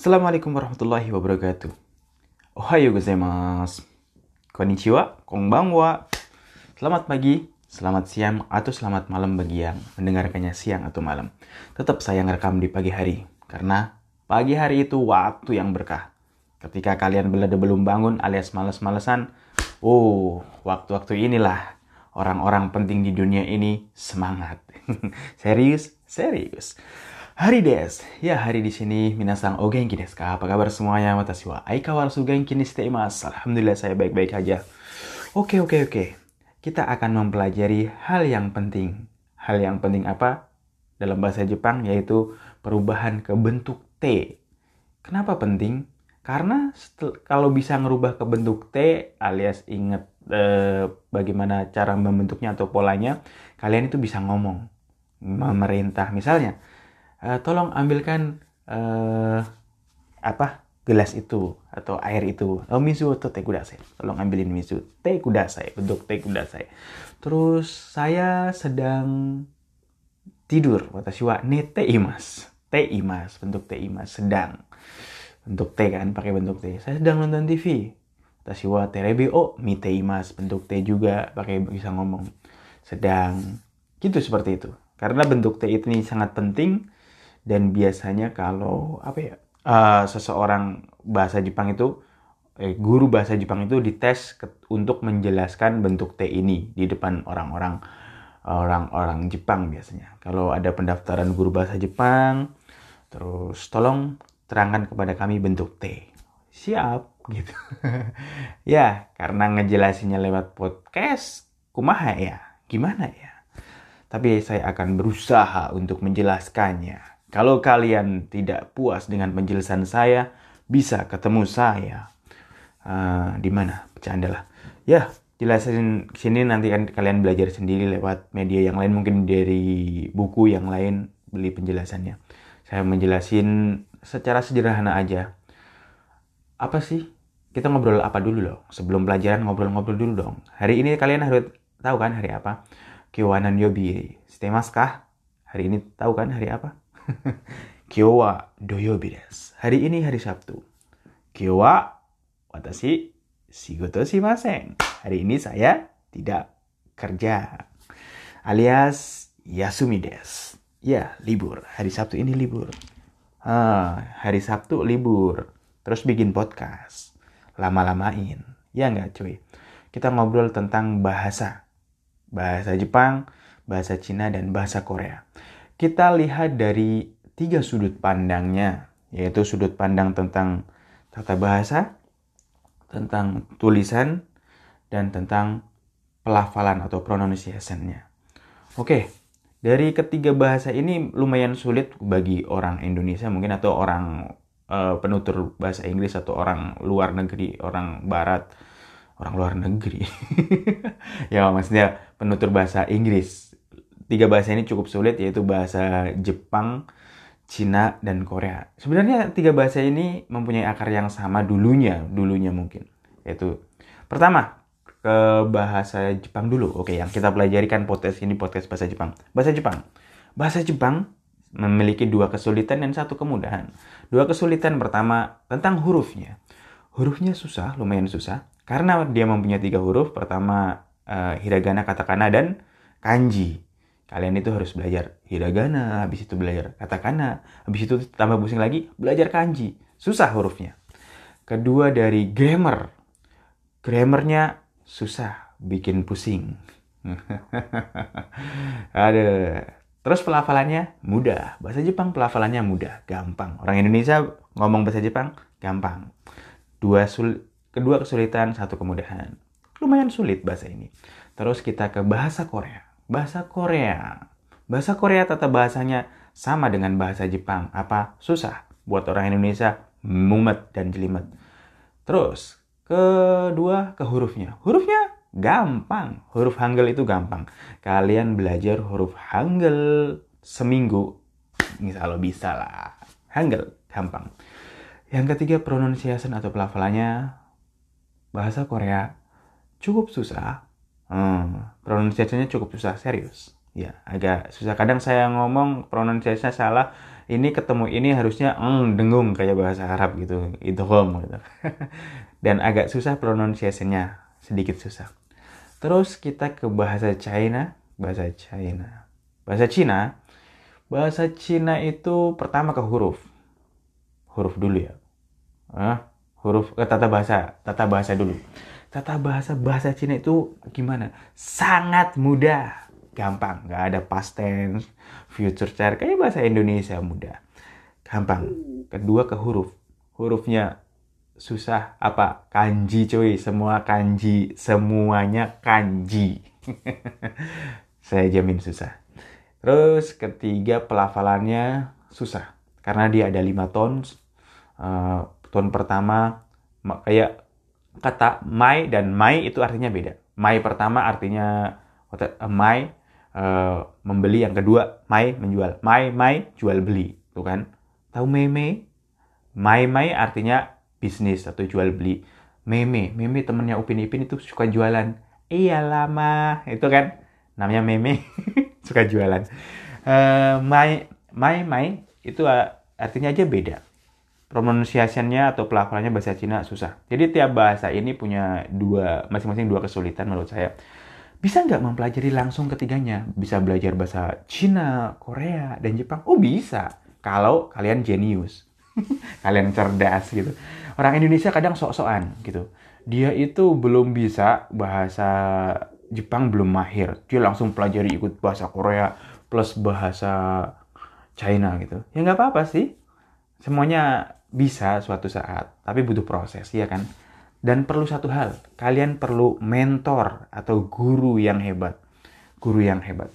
Assalamualaikum warahmatullahi wabarakatuh. Ohayo gozaimasu. Konnichiwa, konbanwa. Selamat pagi, selamat siang, atau selamat malam bagi yang mendengarkannya siang atau malam. Tetap saya ngerekam di pagi hari, karena pagi hari itu waktu yang berkah. Ketika kalian belada belum bangun alias males-malesan, oh, waktu-waktu inilah orang-orang penting di dunia ini semangat. serius, serius. Hari des, ya hari di sini minasang o genki desu ka? Apa kabar semuanya? Watashi wa aikawarasu genki ni shite imasu. Alhamdulillah saya baik-baik aja. Oke, oke, oke. Kita akan mempelajari hal yang penting. Hal yang penting apa? Dalam bahasa Jepang yaitu perubahan ke bentuk T. Kenapa penting? Karena kalau bisa ngerubah ke bentuk T alias inget eh, bagaimana cara membentuknya atau polanya, kalian itu bisa ngomong memerintah misalnya uh, tolong ambilkan uh, apa gelas itu atau air itu. Oh misu atau teh kudasai tolong ambilin misu teh kudasai bentuk teh kudasai terus saya sedang tidur. Watashi wa nete imas. Teh imas bentuk teh imas. Sedang. Bentuk teh kan pakai bentuk teh. Saya sedang nonton TV watashi wa terebe oh mite imas bentuk teh juga. Pakai bisa ngomong. Sedang. Gitu seperti itu. Karena bentuk teh itu ini sangat penting dan biasanya kalau apa ya uh, seseorang bahasa Jepang itu eh, guru bahasa Jepang itu dites ke, untuk menjelaskan bentuk T ini di depan orang-orang orang-orang Jepang biasanya. Kalau ada pendaftaran guru bahasa Jepang, terus tolong terangkan kepada kami bentuk T. Siap gitu. ya, karena ngejelasinnya lewat podcast, kumaha ya? Gimana ya? Tapi saya akan berusaha untuk menjelaskannya kalau kalian tidak puas dengan penjelasan saya, bisa ketemu saya. Uh, di mana? Bercanda lah. Ya, jelasin sini nanti kan kalian belajar sendiri lewat media yang lain mungkin dari buku yang lain beli penjelasannya. Saya menjelasin secara sederhana aja. Apa sih? Kita ngobrol apa dulu loh? Sebelum pelajaran ngobrol-ngobrol dulu dong. Hari ini kalian harus tahu kan hari apa? Kiwanan Yobi. Stemas kah? Hari ini tahu kan hari apa? Kyo wa doyobi desu. Hari ini hari Sabtu. Kyo wa watashi shigoto shimasen. Hari ini saya tidak kerja. Alias yasumi desu. Ya, libur. Hari Sabtu ini libur. Ah, hari Sabtu libur. Terus bikin podcast. Lama-lamain. Ya nggak cuy? Kita ngobrol tentang bahasa. Bahasa Jepang, bahasa Cina, dan bahasa Korea kita lihat dari tiga sudut pandangnya, yaitu sudut pandang tentang tata bahasa, tentang tulisan, dan tentang pelafalan atau pronunciation-nya. Oke, dari ketiga bahasa ini lumayan sulit bagi orang Indonesia mungkin atau orang uh, penutur bahasa Inggris atau orang luar negeri, orang barat, orang luar negeri. ya maksudnya penutur bahasa Inggris tiga bahasa ini cukup sulit yaitu bahasa Jepang, Cina, dan Korea. Sebenarnya tiga bahasa ini mempunyai akar yang sama dulunya, dulunya mungkin. Yaitu pertama ke bahasa Jepang dulu. Oke, yang kita pelajari kan podcast ini podcast bahasa Jepang. Bahasa Jepang. Bahasa Jepang memiliki dua kesulitan dan satu kemudahan. Dua kesulitan pertama tentang hurufnya. Hurufnya susah, lumayan susah. Karena dia mempunyai tiga huruf. Pertama uh, hiragana, katakana, dan kanji kalian itu harus belajar hiragana, habis itu belajar katakana, habis itu tambah pusing lagi belajar kanji. Susah hurufnya. Kedua dari grammar. Grammarnya susah, bikin pusing. Ada. Terus pelafalannya mudah. Bahasa Jepang pelafalannya mudah, gampang. Orang Indonesia ngomong bahasa Jepang gampang. Dua sul kedua kesulitan, satu kemudahan. Lumayan sulit bahasa ini. Terus kita ke bahasa Korea bahasa Korea. Bahasa Korea tata bahasanya sama dengan bahasa Jepang. Apa? Susah. Buat orang Indonesia, mumet dan jelimet. Terus, kedua ke hurufnya. Hurufnya gampang. Huruf Hangul itu gampang. Kalian belajar huruf Hangul seminggu. Misal bisa lah. Hangul, gampang. Yang ketiga, pronunciation atau pelafalannya bahasa Korea cukup susah Hmm, pronunciasinya cukup susah, serius. Ya, agak susah. Kadang saya ngomong pronunciasinya salah. Ini ketemu ini harusnya eng dengung kayak bahasa Arab gitu. Idgham gitu. Dan agak susah pronunciasinya, sedikit susah. Terus kita ke bahasa China, bahasa China. Bahasa Cina, bahasa Cina itu pertama ke huruf. Huruf dulu ya. Ah, huruf ke tata bahasa, tata bahasa dulu. Tata bahasa bahasa Cina itu gimana? Sangat mudah. Gampang. Nggak ada past tense future tense. Kayak bahasa Indonesia mudah. Gampang. Kedua ke huruf. Hurufnya susah apa? Kanji cuy. Semua kanji. Semuanya kanji. Saya jamin susah. Terus ketiga pelafalannya susah. Karena dia ada lima tons. Uh, ton pertama kayak kata my dan my itu artinya beda. My pertama artinya my uh, membeli yang kedua mai menjual. Mai mai jual beli tuh kan? Tahu meme mai mai artinya bisnis atau jual beli. Meme meme temennya upin ipin itu suka jualan. Iya lama itu kan? Namanya meme suka jualan. Uh, mai mai mai itu uh, artinya aja beda pronunciationnya atau pelafalannya bahasa Cina susah. Jadi tiap bahasa ini punya dua masing-masing dua kesulitan menurut saya bisa nggak mempelajari langsung ketiganya? Bisa belajar bahasa Cina, Korea, dan Jepang? Oh bisa, kalau kalian jenius. kalian cerdas gitu. Orang Indonesia kadang sok-sokan gitu. Dia itu belum bisa bahasa Jepang belum mahir. Dia langsung pelajari ikut bahasa Korea plus bahasa China gitu. Ya nggak apa-apa sih. Semuanya bisa suatu saat, tapi butuh proses, ya kan? Dan perlu satu hal, kalian perlu mentor atau guru yang hebat. Guru yang hebat.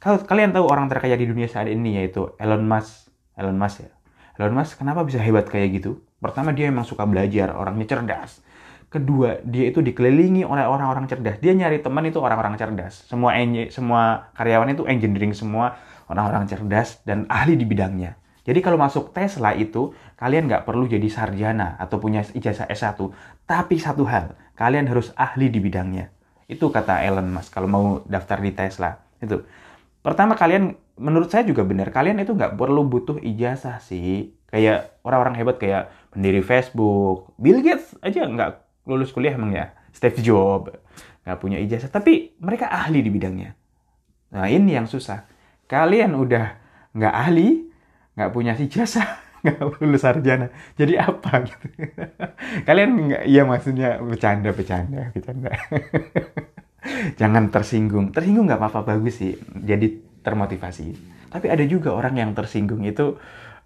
Kalau kalian tahu orang terkaya di dunia saat ini yaitu Elon Musk. Elon Musk ya. Elon Musk kenapa bisa hebat kayak gitu? Pertama dia memang suka belajar, orangnya cerdas. Kedua, dia itu dikelilingi oleh orang-orang cerdas. Dia nyari teman itu orang-orang cerdas. Semua semua karyawan itu engineering semua orang-orang cerdas dan ahli di bidangnya. Jadi kalau masuk Tesla itu, kalian nggak perlu jadi sarjana atau punya ijazah S1. Tapi satu hal, kalian harus ahli di bidangnya. Itu kata Elon Musk kalau mau daftar di Tesla. Itu. Pertama kalian, menurut saya juga benar, kalian itu nggak perlu butuh ijazah sih. Kayak orang-orang hebat kayak pendiri Facebook, Bill Gates aja nggak lulus kuliah emang ya. Steve Jobs nggak punya ijazah, tapi mereka ahli di bidangnya. Nah ini yang susah. Kalian udah nggak ahli, nggak punya ijazah nggak lulus sarjana. Jadi apa gitu? Kalian nggak iya maksudnya bercanda bercanda bercanda. Jangan tersinggung. Tersinggung nggak apa-apa bagus sih. Jadi termotivasi. Tapi ada juga orang yang tersinggung itu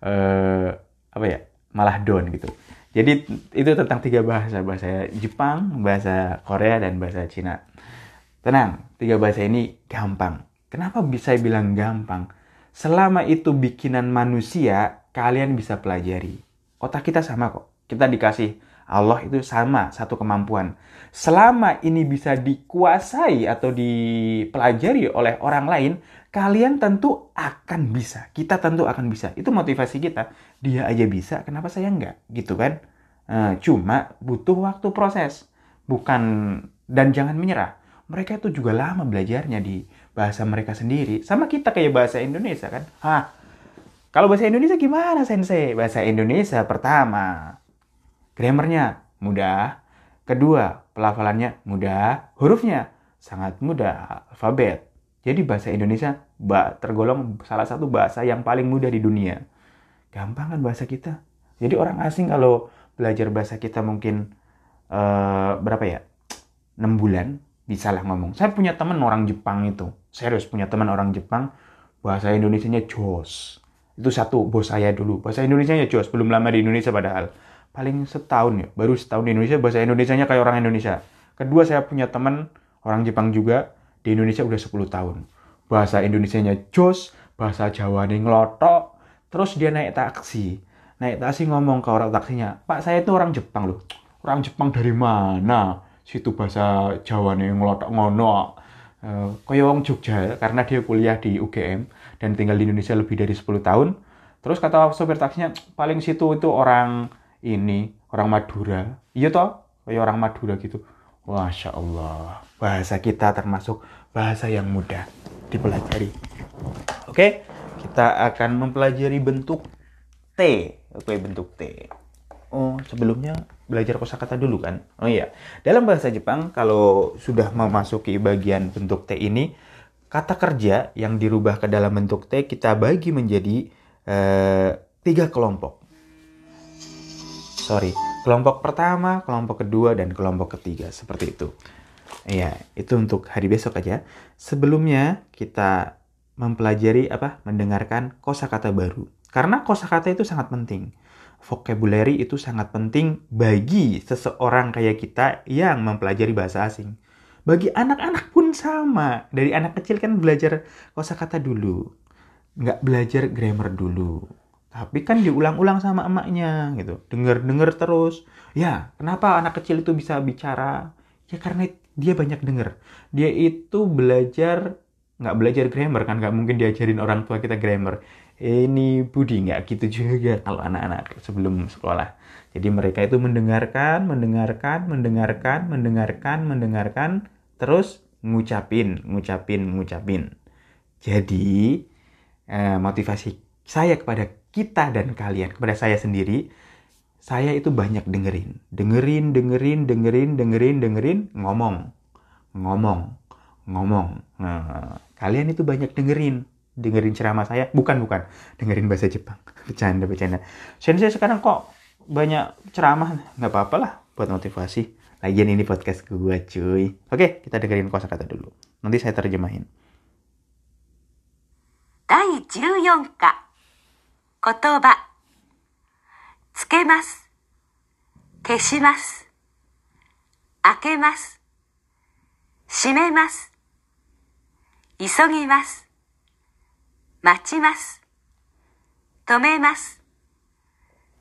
eh, apa ya malah down gitu. Jadi itu tentang tiga bahasa bahasa Jepang bahasa Korea dan bahasa Cina. Tenang tiga bahasa ini gampang. Kenapa bisa bilang gampang Selama itu bikinan manusia, kalian bisa pelajari. Otak kita sama kok. Kita dikasih Allah itu sama satu kemampuan. Selama ini bisa dikuasai atau dipelajari oleh orang lain, kalian tentu akan bisa. Kita tentu akan bisa. Itu motivasi kita. Dia aja bisa, kenapa saya enggak? Gitu kan? Nah, cuma butuh waktu proses. Bukan dan jangan menyerah. Mereka itu juga lama belajarnya di bahasa mereka sendiri. Sama kita kayak bahasa Indonesia kan. Hah, kalau bahasa Indonesia gimana sensei? Bahasa Indonesia pertama, grammarnya mudah. Kedua, pelafalannya mudah. Hurufnya sangat mudah, alfabet. Jadi bahasa Indonesia tergolong salah satu bahasa yang paling mudah di dunia. Gampang kan bahasa kita? Jadi orang asing kalau belajar bahasa kita mungkin uh, berapa ya? 6 bulan bisa lah ngomong. Saya punya teman orang Jepang itu. Serius punya teman orang Jepang. Bahasa Indonesia-nya jos. Itu satu bos saya dulu. Bahasa Indonesia-nya jos. Belum lama di Indonesia padahal. Paling setahun ya. Baru setahun di Indonesia bahasa Indonesia-nya kayak orang Indonesia. Kedua saya punya teman orang Jepang juga. Di Indonesia udah 10 tahun. Bahasa Indonesia-nya jos. Bahasa Jawa nih ngelotok. Terus dia naik taksi. Naik taksi ngomong ke orang taksinya. Pak saya itu orang Jepang loh. Orang Jepang dari mana? Situ bahasa Jawa nih ngelotok ngono uh, kaya wong Jogja karena dia kuliah di UGM dan tinggal di Indonesia lebih dari 10 tahun terus kata sopir taksinya paling situ itu orang ini orang Madura iya toh kayak orang Madura gitu Masya Allah bahasa kita termasuk bahasa yang mudah dipelajari. Oke, kita akan mempelajari bentuk T. Oke, bentuk T. Oh, sebelumnya belajar kosakata dulu kan? Oh iya. Dalam bahasa Jepang kalau sudah memasuki bagian bentuk T ini, kata kerja yang dirubah ke dalam bentuk T kita bagi menjadi eh, tiga kelompok. Sorry, kelompok pertama, kelompok kedua, dan kelompok ketiga seperti itu. Iya, itu untuk hari besok aja. Sebelumnya kita mempelajari apa? Mendengarkan kosakata baru. Karena kosakata itu sangat penting. Vocabulary itu sangat penting bagi seseorang kayak kita yang mempelajari bahasa asing. Bagi anak-anak pun sama. Dari anak kecil kan belajar kosakata dulu. Nggak belajar grammar dulu. Tapi kan diulang-ulang sama emaknya gitu. Dengar-dengar terus. Ya, kenapa anak kecil itu bisa bicara? Ya karena dia banyak dengar. Dia itu belajar nggak belajar grammar kan nggak mungkin diajarin orang tua kita grammar ini budi nggak gitu juga kalau anak-anak sebelum sekolah. Jadi mereka itu mendengarkan mendengarkan mendengarkan mendengarkan mendengarkan terus ngucapin ngucapin ngucapin. Jadi eh, motivasi saya kepada kita dan kalian kepada saya sendiri saya itu banyak dengerin. Dengerin dengerin dengerin dengerin dengerin ngomong. Ngomong. Ngomong. Nah, kalian itu banyak dengerin, dengerin ceramah saya. Bukan, bukan. Dengerin bahasa Jepang. Bercanda, bercanda. Sensei sekarang kok banyak ceramah. Nggak apa-apa lah buat motivasi. Lagian ini podcast gue, cuy. Oke, kita dengerin kosakata dulu. Nanti saya terjemahin. 第14課言葉つけます消します開けます閉めます急ぎます。 待ちます。止めます。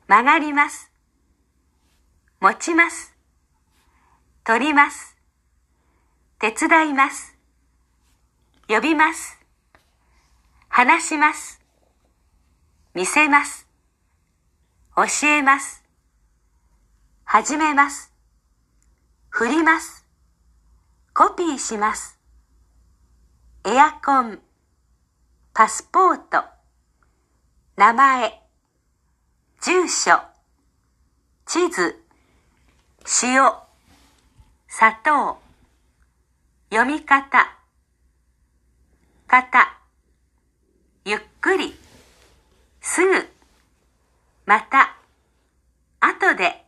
曲がります。持ちます。取ります。手伝います。呼びます。話します。見せます。教えます。始めます。振ります。コピーします。エアコン、パスポート、名前、住所、地図、塩、砂糖、読み方、型、ゆっくり、すぐ、また、後で、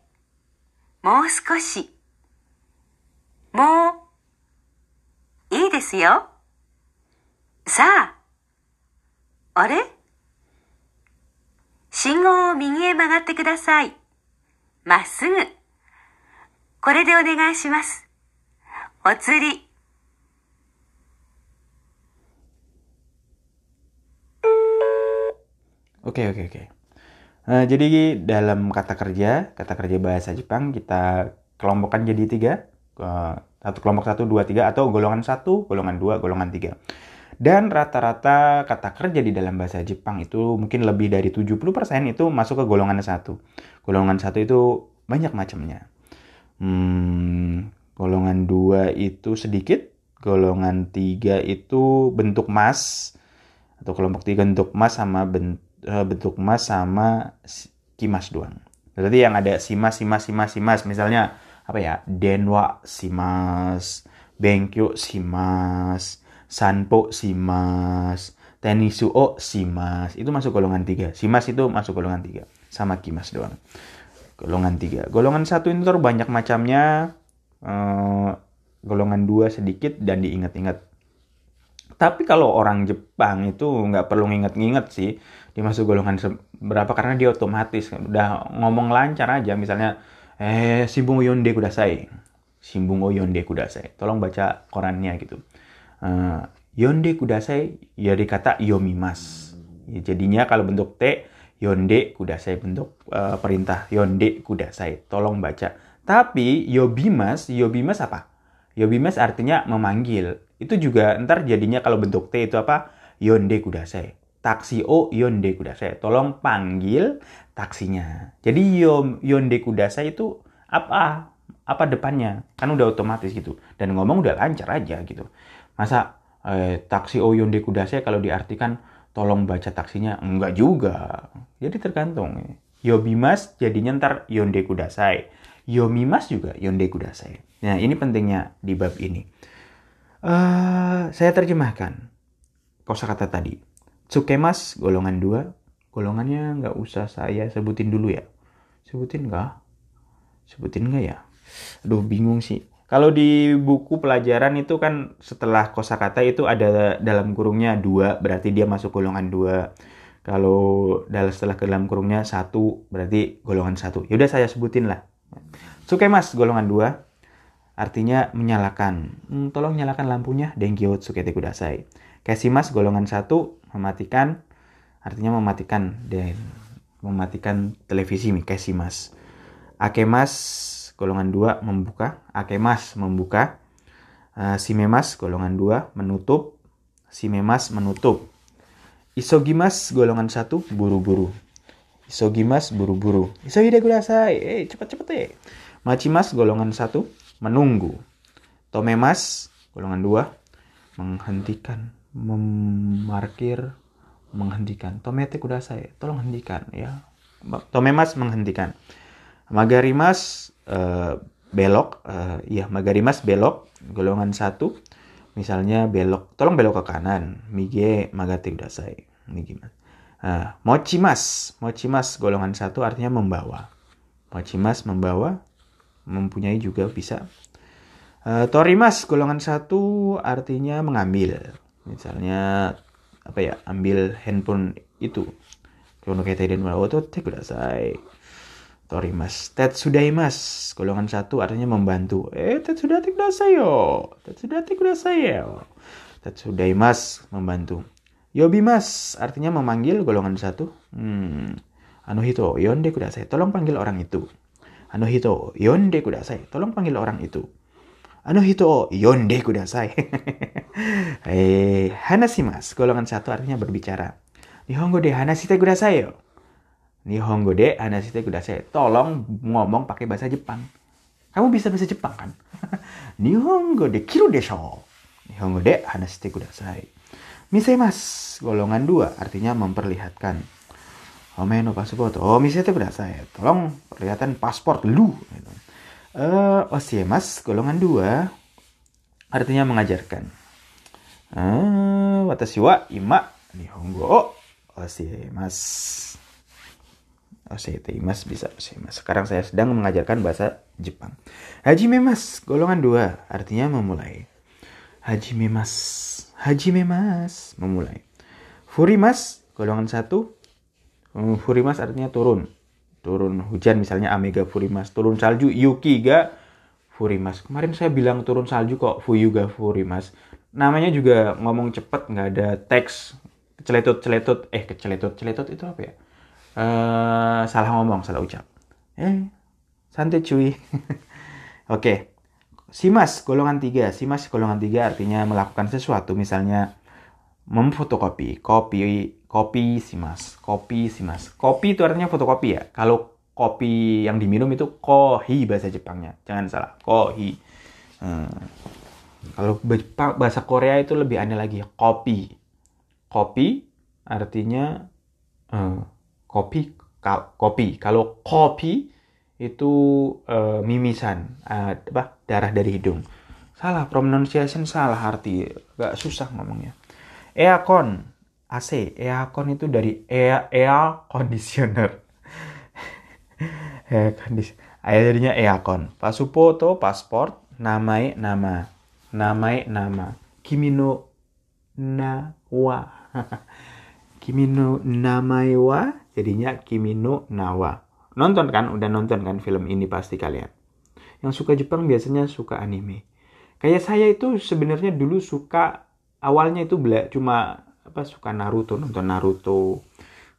もう少し、もう、いいですよ。さあ、あれ信号を右へ曲がってください。まっすぐ。これでお願いします。お釣り。 Oke, oke, oke. Eh, jadi dalam kata kerja, kata kerja bahasa Jepang kita kelompokkan jadi tiga. Eh, satu kelompok satu, dua, tiga, atau golongan satu, golongan dua, golongan tiga. Dan rata-rata kata kerja di dalam bahasa Jepang itu mungkin lebih dari 70% itu masuk ke golongan satu. Golongan satu itu banyak macamnya. Hmm, golongan dua itu sedikit, golongan tiga itu bentuk mas, atau kelompok tiga bentuk mas sama bentuk bentuk mas sama kimas doang. Berarti yang ada simas, simas, simas, simas. Misalnya apa ya? Denwa simas, benkyo simas, sanpo simas, tenisuo simas. Itu masuk golongan tiga. Simas itu masuk golongan tiga. Sama kimas doang. Golongan tiga. Golongan satu itu banyak macamnya. Eh, golongan dua sedikit dan diingat-ingat tapi kalau orang Jepang itu nggak perlu nginget-nginget sih dia masuk golongan berapa karena dia otomatis udah ngomong lancar aja misalnya eh simbung yonde kudasai simbung yonde kudasai tolong baca korannya gitu uh, yonde kudasai ya dikata yomimas ya, jadinya kalau bentuk T yonde kudasai bentuk uh, perintah yonde kudasai tolong baca tapi yobimas yobimas apa yobimas artinya memanggil itu juga ntar jadinya kalau bentuk T itu apa? Yonde kudasai. Taksi o yonde kudasai. Tolong panggil taksinya. Jadi yom, yonde kudasai itu apa? Apa depannya? Kan udah otomatis gitu. Dan ngomong udah lancar aja gitu. Masa eh, taksi o yonde kudasai kalau diartikan tolong baca taksinya? Enggak juga. Jadi tergantung. Yobimas jadinya ntar yonde kudasai. Yomimas juga yonde kudasai. Nah ini pentingnya di bab ini. Uh, saya terjemahkan kosakata tadi. Tsukemas golongan dua. Golongannya nggak usah saya sebutin dulu ya. Sebutin nggak? Sebutin nggak ya? Aduh bingung sih kalau di buku pelajaran itu kan setelah kosakata itu ada dalam kurungnya dua, berarti dia masuk golongan dua. Kalau dalam setelah ke dalam kurungnya satu, berarti golongan satu. Yaudah saya sebutin lah. Sukemas golongan dua, artinya menyalakan. Hmm, tolong nyalakan lampunya. Denkyo tsukete kudasai. Kesimas golongan satu, mematikan. Artinya mematikan dan mematikan televisi. Kesimas. Akemas golongan 2 membuka, akemas membuka, uh, simemas golongan 2 menutup, simemas menutup. Isogimas golongan 1 buru-buru. Isogimas buru-buru. Isogide kudasai. Eh, cepat-cepat eh. Machimas golongan 1 menunggu. Tomemas golongan 2 menghentikan, memarkir, menghentikan. Tomete kudasai. Tolong hentikan ya. Tomemas menghentikan. Magarimas uh, belok, uh, ya Magarimas belok, golongan satu, misalnya belok, tolong belok ke kanan, Mige Magate Kudasai, Migimas. Uh, mochimas, mochimas golongan satu artinya membawa. Mochimas membawa, mempunyai juga bisa. Uh, torimas golongan satu artinya mengambil. Misalnya apa ya, ambil handphone itu. Kono kete den wato te kudasai. Torimas. Tetsudaimas. Golongan satu artinya membantu. Eh, Tetsudati kudasayo. Tetsudati kudasayo. Tetsudaimas membantu. Yobimas artinya memanggil golongan satu. Hmm. Anuhito yonde kudasai. Tolong panggil orang itu. Anuhito yonde kudasai. Tolong panggil orang itu. Anuhito yonde kudasai. eh, hanasimas. Golongan satu artinya berbicara. Nihongo de hanasite kudasai yo. Nihongo de anashite kudasai. Tolong ngomong pakai bahasa Jepang. Kamu bisa bahasa Jepang kan? Nihongo de kiru desho. Nihongo de anashite kudasai. Misemas, golongan dua, artinya memperlihatkan. Ome no pasport. Oh, misete kudasai. Tolong perlihatkan paspor lu. Uh, osiemas, golongan dua, artinya mengajarkan. Uh, watashi wa ima nihongo o osiemas. OCT Mas bisa Mas. Sekarang saya sedang mengajarkan bahasa Jepang. Haji Memas, golongan dua, artinya memulai. Haji Memas, Haji Memas, memulai. Furimas, golongan satu. Hmm, Furimas artinya turun. Turun hujan misalnya Amega Furimas. Turun salju Yuki ga Furimas. Kemarin saya bilang turun salju kok Fuyuga Furimas. Namanya juga ngomong cepet nggak ada teks. Celetut-celetut. Eh keceletut-celetut itu apa ya? Uh, salah ngomong, salah ucap. Eh, santai cuy. Oke. okay. Simas golongan tiga. Simas golongan tiga artinya melakukan sesuatu, misalnya memfotokopi, kopi, kopi simas, kopi simas. Kopi itu artinya fotokopi ya. Kalau kopi yang diminum itu kohi bahasa Jepangnya, jangan salah, kohi. Hmm. Kalau bahasa Korea itu lebih aneh lagi, kopi. Kopi artinya uh, kopi ka, kopi. Kalau kopi itu uh, mimisan uh, apa darah dari hidung. Salah pronunciation salah arti. Gak susah ngomongnya. Aircon AC aircon itu dari air air conditioner. Air conditioner jadinya aircon. Pasupoto pasport namai nama. Namai nama. Kimino nawa kimino namai wa Jadinya Kimino Nawa. Nonton kan? Udah nonton kan film ini pasti kalian. Yang suka Jepang biasanya suka anime. Kayak saya itu sebenarnya dulu suka awalnya itu bela cuma apa suka Naruto, nonton Naruto.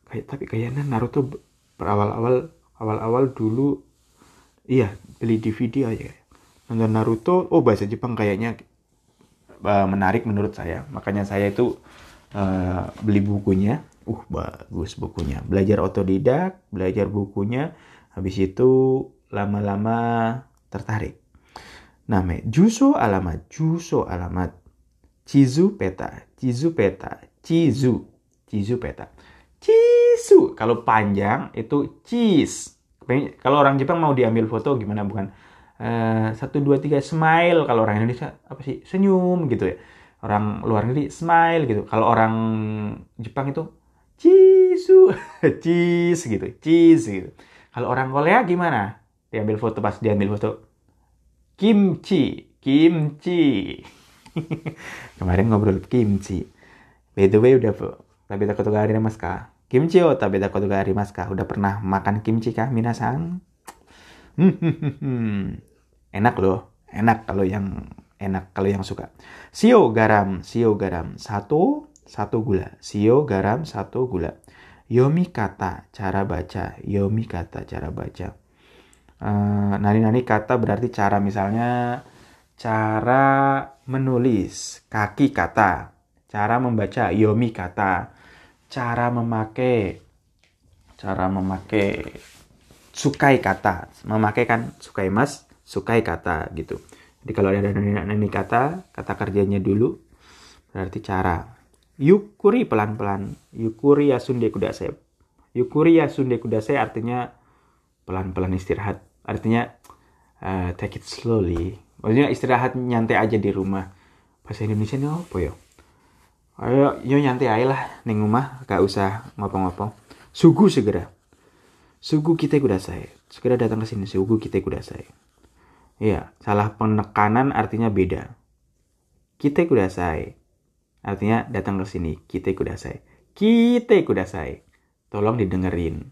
Kayak tapi kayaknya Naruto berawal-awal awal-awal dulu iya beli DVD aja. Nonton Naruto, oh bahasa Jepang kayaknya uh, menarik menurut saya. Makanya saya itu uh, beli bukunya uh bagus bukunya belajar otodidak belajar bukunya habis itu lama-lama tertarik Nama Juso alamat Juso alamat Chizu peta, chizu peta, chizu, chizu peta. Chisu. Kalau panjang itu cheese. Kalau orang Jepang mau diambil foto gimana bukan? Eh, satu dua tiga smile. Kalau orang Indonesia apa sih senyum gitu ya. Orang luar negeri smile gitu. Kalau orang Jepang itu chisu, cheese gitu, cheese gitu. Kalau orang Korea gimana? Diambil foto pas diambil foto kimchi, kimchi. Kemarin ngobrol kimchi. By the way udah tapi takut gak hari mas kah? Kimchi oh tapi takut gak hari mas kah? Udah pernah makan kimchi kah minasan? enak loh, enak kalau yang enak kalau yang suka. Sio garam, sio garam satu satu gula. Sio garam satu gula. Yomi kata cara baca, yomi kata cara baca. Uh, nani-nani kata berarti cara. Misalnya cara menulis, kaki kata, cara membaca, yomi kata, cara memakai cara memakai sukai kata. Memakai kan sukai mas sukai kata gitu. Jadi kalau ada nani kata kata kerjanya dulu berarti cara yukuri pelan-pelan. Yukuri yasunde kudasai yukuri yasunde kudasai artinya pelan-pelan istirahat. Artinya uh, take it slowly. Maksudnya istirahat nyantai aja di rumah. Bahasa Indonesia ini apa ya? Ayo yo nyantai aja lah neng rumah. Gak usah ngopo-ngopo sugu segera. Sugu kita kudasai segera datang ke sini. Sugu kita kudasai iya salah penekanan artinya beda. Kita kudasai artinya datang ke sini kita kudasai kita kudasai tolong didengerin.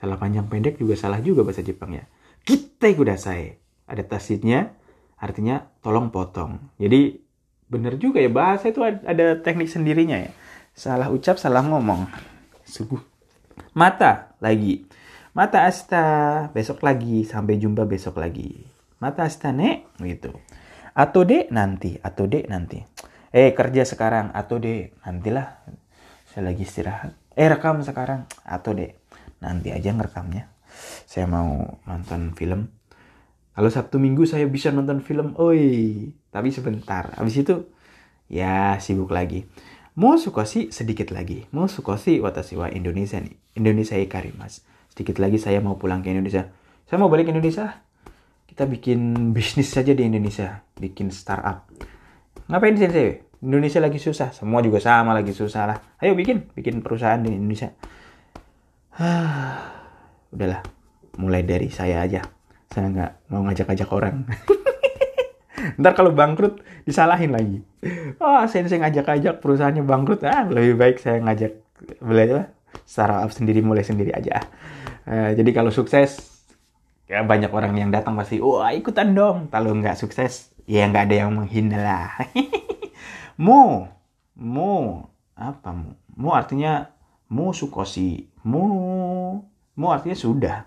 Salah panjang pendek juga salah juga bahasa Jepang ya. Kita kudasai ada tasitnya artinya tolong potong. Jadi bener juga ya bahasa itu ada teknik sendirinya ya. Salah ucap salah ngomong. Sungguh mata lagi. Mata asta besok lagi. Sampai jumpa besok lagi. Mata asta nek gitu. Atau dek nanti atau dek nanti eh kerja sekarang atau dek nantilah saya lagi istirahat eh rekam sekarang atau dek nanti aja ngerekamnya saya mau nonton film kalau Sabtu Minggu saya bisa nonton film, oi, tapi sebentar. Habis itu ya sibuk lagi. Mau sukosi sedikit lagi. Mau sukosi watashi wa Indonesia nih. Indonesia ikarimas. Sedikit lagi saya mau pulang ke Indonesia. Saya mau balik ke Indonesia. Kita bikin bisnis saja di Indonesia. Bikin startup. Ngapain di sini? Indonesia lagi susah. Semua juga sama lagi susah lah. Ayo bikin. Bikin perusahaan di Indonesia. Udahlah. Mulai dari saya aja saya nggak mau ngajak-ngajak orang ntar kalau bangkrut disalahin lagi oh saya ngajak-ngajak perusahaannya bangkrut ah lebih baik saya ngajak belajar startup sendiri mulai sendiri aja uh, jadi kalau sukses ya banyak orang yang datang pasti wah ikutan dong kalau nggak sukses ya nggak ada yang menghina lah mu mu apa mu mu artinya mu sukosi mu mu artinya sudah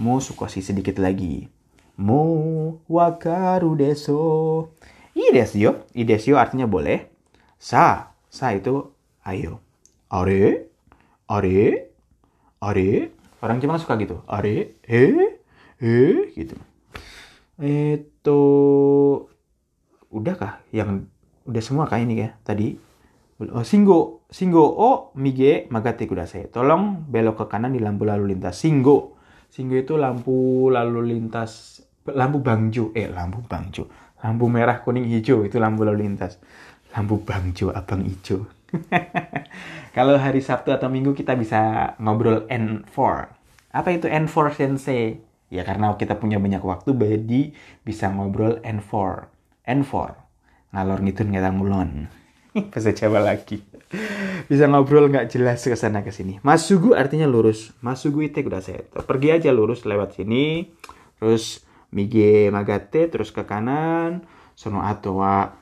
Mo sukoshi sedikit lagi. Mo wakaru deso. Idesyo. Idesyo artinya boleh. Sa. Sa itu ayo. Are. Are. Are. Orang Jepang suka gitu. Are. Eh. Eh. Gitu. Itu. Udah kah? Yang udah semua kah ini ya tadi? Oh, singgo. Singgo o mige magate kudasai. Tolong belok ke kanan di lampu lalu lintas. Singgo. Singgo itu lampu lalu lintas lampu bangjo eh lampu bangjo lampu merah kuning hijau itu lampu lalu lintas lampu bangjo abang hijau kalau hari Sabtu atau Minggu kita bisa ngobrol N4 apa itu N4 sensei ya karena kita punya banyak waktu jadi bisa ngobrol N4 N4 ngalor ngitun ngelang mulon bahasa Jawa lagi bisa ngobrol nggak jelas ke sana ke sini. Masugu artinya lurus. Masugu itu udah saya. Pergi aja lurus lewat sini. Terus mige magate terus ke kanan. Sono atowa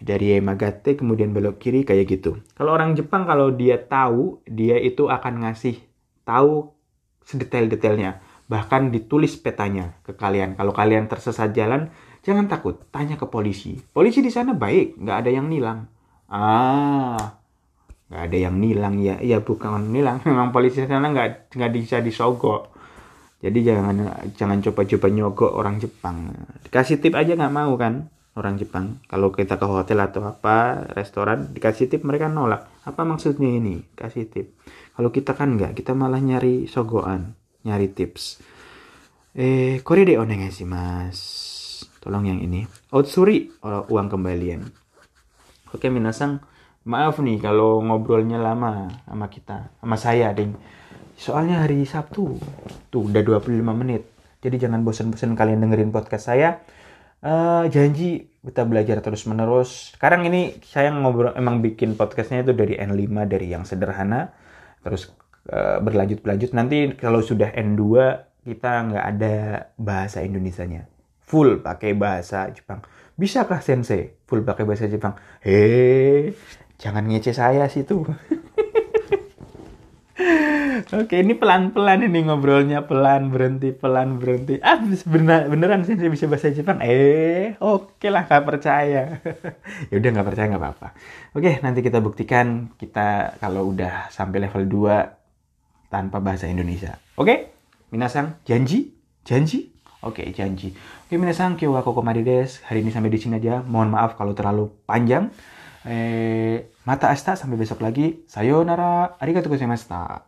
dari magate kemudian belok kiri kayak gitu. Kalau orang Jepang kalau dia tahu dia itu akan ngasih tahu sedetail-detailnya. Bahkan ditulis petanya ke kalian. Kalau kalian tersesat jalan, jangan takut, tanya ke polisi. Polisi di sana baik, nggak ada yang nilang. Ah, nggak ada yang nilang. Ya ya bukan nilang. Memang polisi sana nggak nggak bisa disogok. Jadi jangan jangan coba-coba nyogok orang Jepang. Dikasih tip aja nggak mau kan orang Jepang. Kalau kita ke hotel atau apa restoran dikasih tip mereka nolak. Apa maksudnya ini? Kasih tip. Kalau kita kan nggak kita malah nyari sogoan nyari tips. Eh kore de sih mas. Tolong yang ini. Otsuri uang kembalian. Oke minasang. Maaf nih kalau ngobrolnya lama sama kita sama saya ding. Soalnya hari Sabtu tuh udah 25 menit. Jadi jangan bosan-bosan kalian dengerin podcast saya. Uh, janji kita belajar terus menerus sekarang ini saya ngobrol emang bikin podcastnya itu dari N5 dari yang sederhana. Terus berlanjut berlanjut nanti kalau sudah N2 kita nggak ada bahasa Indonesianya full pakai bahasa Jepang bisakah sensei full pakai bahasa Jepang hei jangan ngece saya sih tuh Oke, ini pelan-pelan ini ngobrolnya pelan berhenti pelan berhenti. Ah, bener beneran sih bisa bahasa Jepang. Eh, oke lah nggak percaya. ya udah nggak percaya nggak apa-apa. Oke, nanti kita buktikan kita kalau udah sampai level 2 tanpa bahasa Indonesia. Oke? Minasang, janji? Janji? Oke, janji. Oke, minasang, kyo wa kokomari desu. Hari ini sampai di sini aja. Mohon maaf kalau terlalu panjang. Eh, mata asta sampai besok lagi. Sayonara. Arigatou gozaimashita.